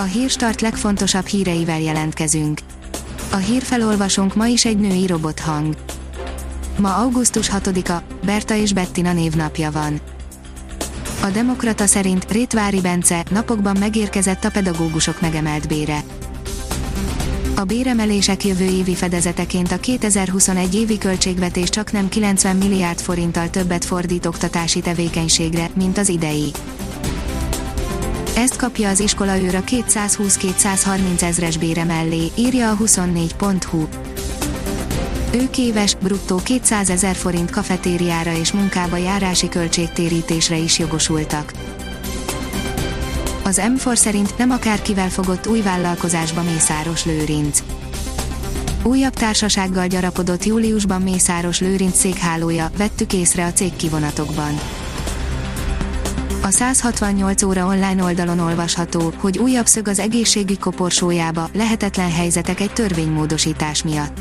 A hírstart legfontosabb híreivel jelentkezünk. A hírfelolvasónk ma is egy női robothang. Ma augusztus 6-a, Berta és Bettina névnapja van. A Demokrata szerint Rétvári Bence napokban megérkezett a pedagógusok megemelt bére. A béremelések jövő évi fedezeteként a 2021 évi költségvetés csak nem 90 milliárd forinttal többet fordít oktatási tevékenységre, mint az idei. Ezt kapja az iskola őr a 220-230 ezres bére mellé, írja a 24.hu. Ők éves, bruttó 200 ezer forint kafetériára és munkába járási költségtérítésre is jogosultak. Az M4 szerint nem akárkivel fogott új vállalkozásba Mészáros Lőrinc. Újabb társasággal gyarapodott júliusban Mészáros Lőrinc székhálója, vettük észre a cég kivonatokban. A 168 óra online oldalon olvasható, hogy újabb szög az egészségügy koporsójába, lehetetlen helyzetek egy törvénymódosítás miatt.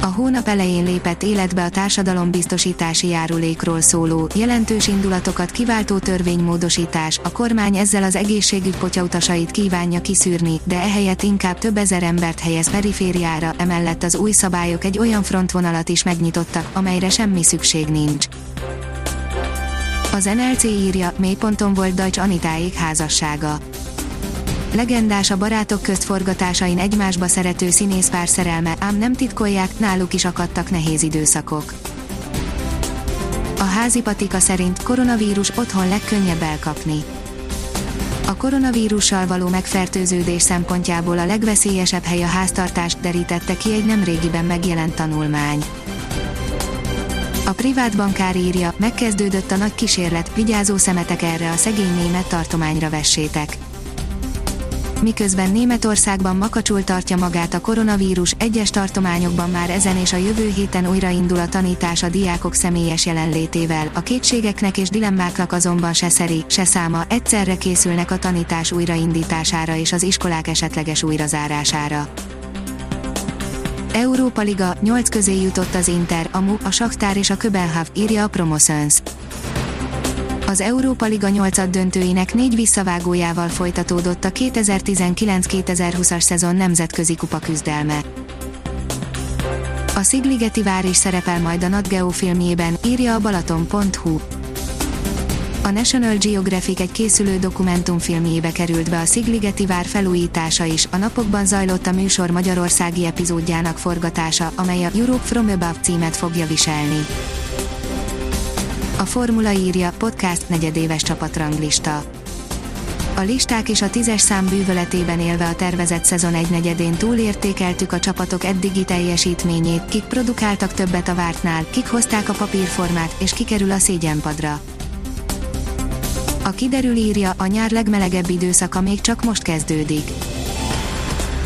A hónap elején lépett életbe a társadalombiztosítási járulékról szóló, jelentős indulatokat kiváltó törvénymódosítás, a kormány ezzel az egészségügy potyautasait kívánja kiszűrni, de ehelyett inkább több ezer embert helyez perifériára, emellett az új szabályok egy olyan frontvonalat is megnyitottak, amelyre semmi szükség nincs. Az NLC írja, mélyponton volt Dajcs Anitáék házassága. Legendás a barátok közt forgatásain egymásba szerető színészpár szerelme, ám nem titkolják, náluk is akadtak nehéz időszakok. A házi patika szerint koronavírus otthon legkönnyebb elkapni. A koronavírussal való megfertőződés szempontjából a legveszélyesebb hely a háztartás, derítette ki egy nemrégiben megjelent tanulmány. A privát bankár írja, megkezdődött a nagy kísérlet, vigyázó szemetek erre a szegény német tartományra vessétek. Miközben Németországban makacsul tartja magát a koronavírus, egyes tartományokban már ezen és a jövő héten újraindul a tanítás a diákok személyes jelenlétével, a kétségeknek és dilemmáknak azonban se szeri, se száma, egyszerre készülnek a tanítás újraindítására és az iskolák esetleges újrazárására. Európa Liga, 8 közé jutott az Inter, a MU, a Saktár és a Köbenhav, írja a Promoszöns. Az Európa Liga 8 döntőinek négy visszavágójával folytatódott a 2019-2020-as szezon nemzetközi kupa küzdelme. A Szigligeti vár is szerepel majd a Nat Geo filmjében, írja a Balaton.hu. A National Geographic egy készülő dokumentumfilmjébe került be a Szigligeti vár felújítása is, a napokban zajlott a műsor magyarországi epizódjának forgatása, amely a Europe from Above címet fogja viselni. A Formula írja, podcast negyedéves csapatranglista. A listák és a tízes szám bűvöletében élve a tervezett szezon egy negyedén túlértékeltük a csapatok eddigi teljesítményét, kik produkáltak többet a vártnál, kik hozták a papírformát, és kikerül a szégyenpadra. A kiderül írja, a nyár legmelegebb időszaka még csak most kezdődik.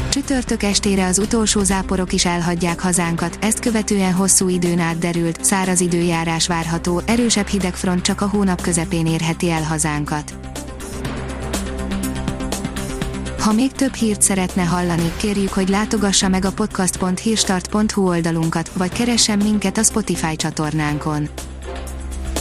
Csütörtök estére az utolsó záporok is elhagyják hazánkat, ezt követően hosszú időn át derült, száraz időjárás várható, erősebb hidegfront csak a hónap közepén érheti el hazánkat. Ha még több hírt szeretne hallani, kérjük, hogy látogassa meg a podcast.hírstart.hu oldalunkat, vagy keressen minket a Spotify csatornánkon.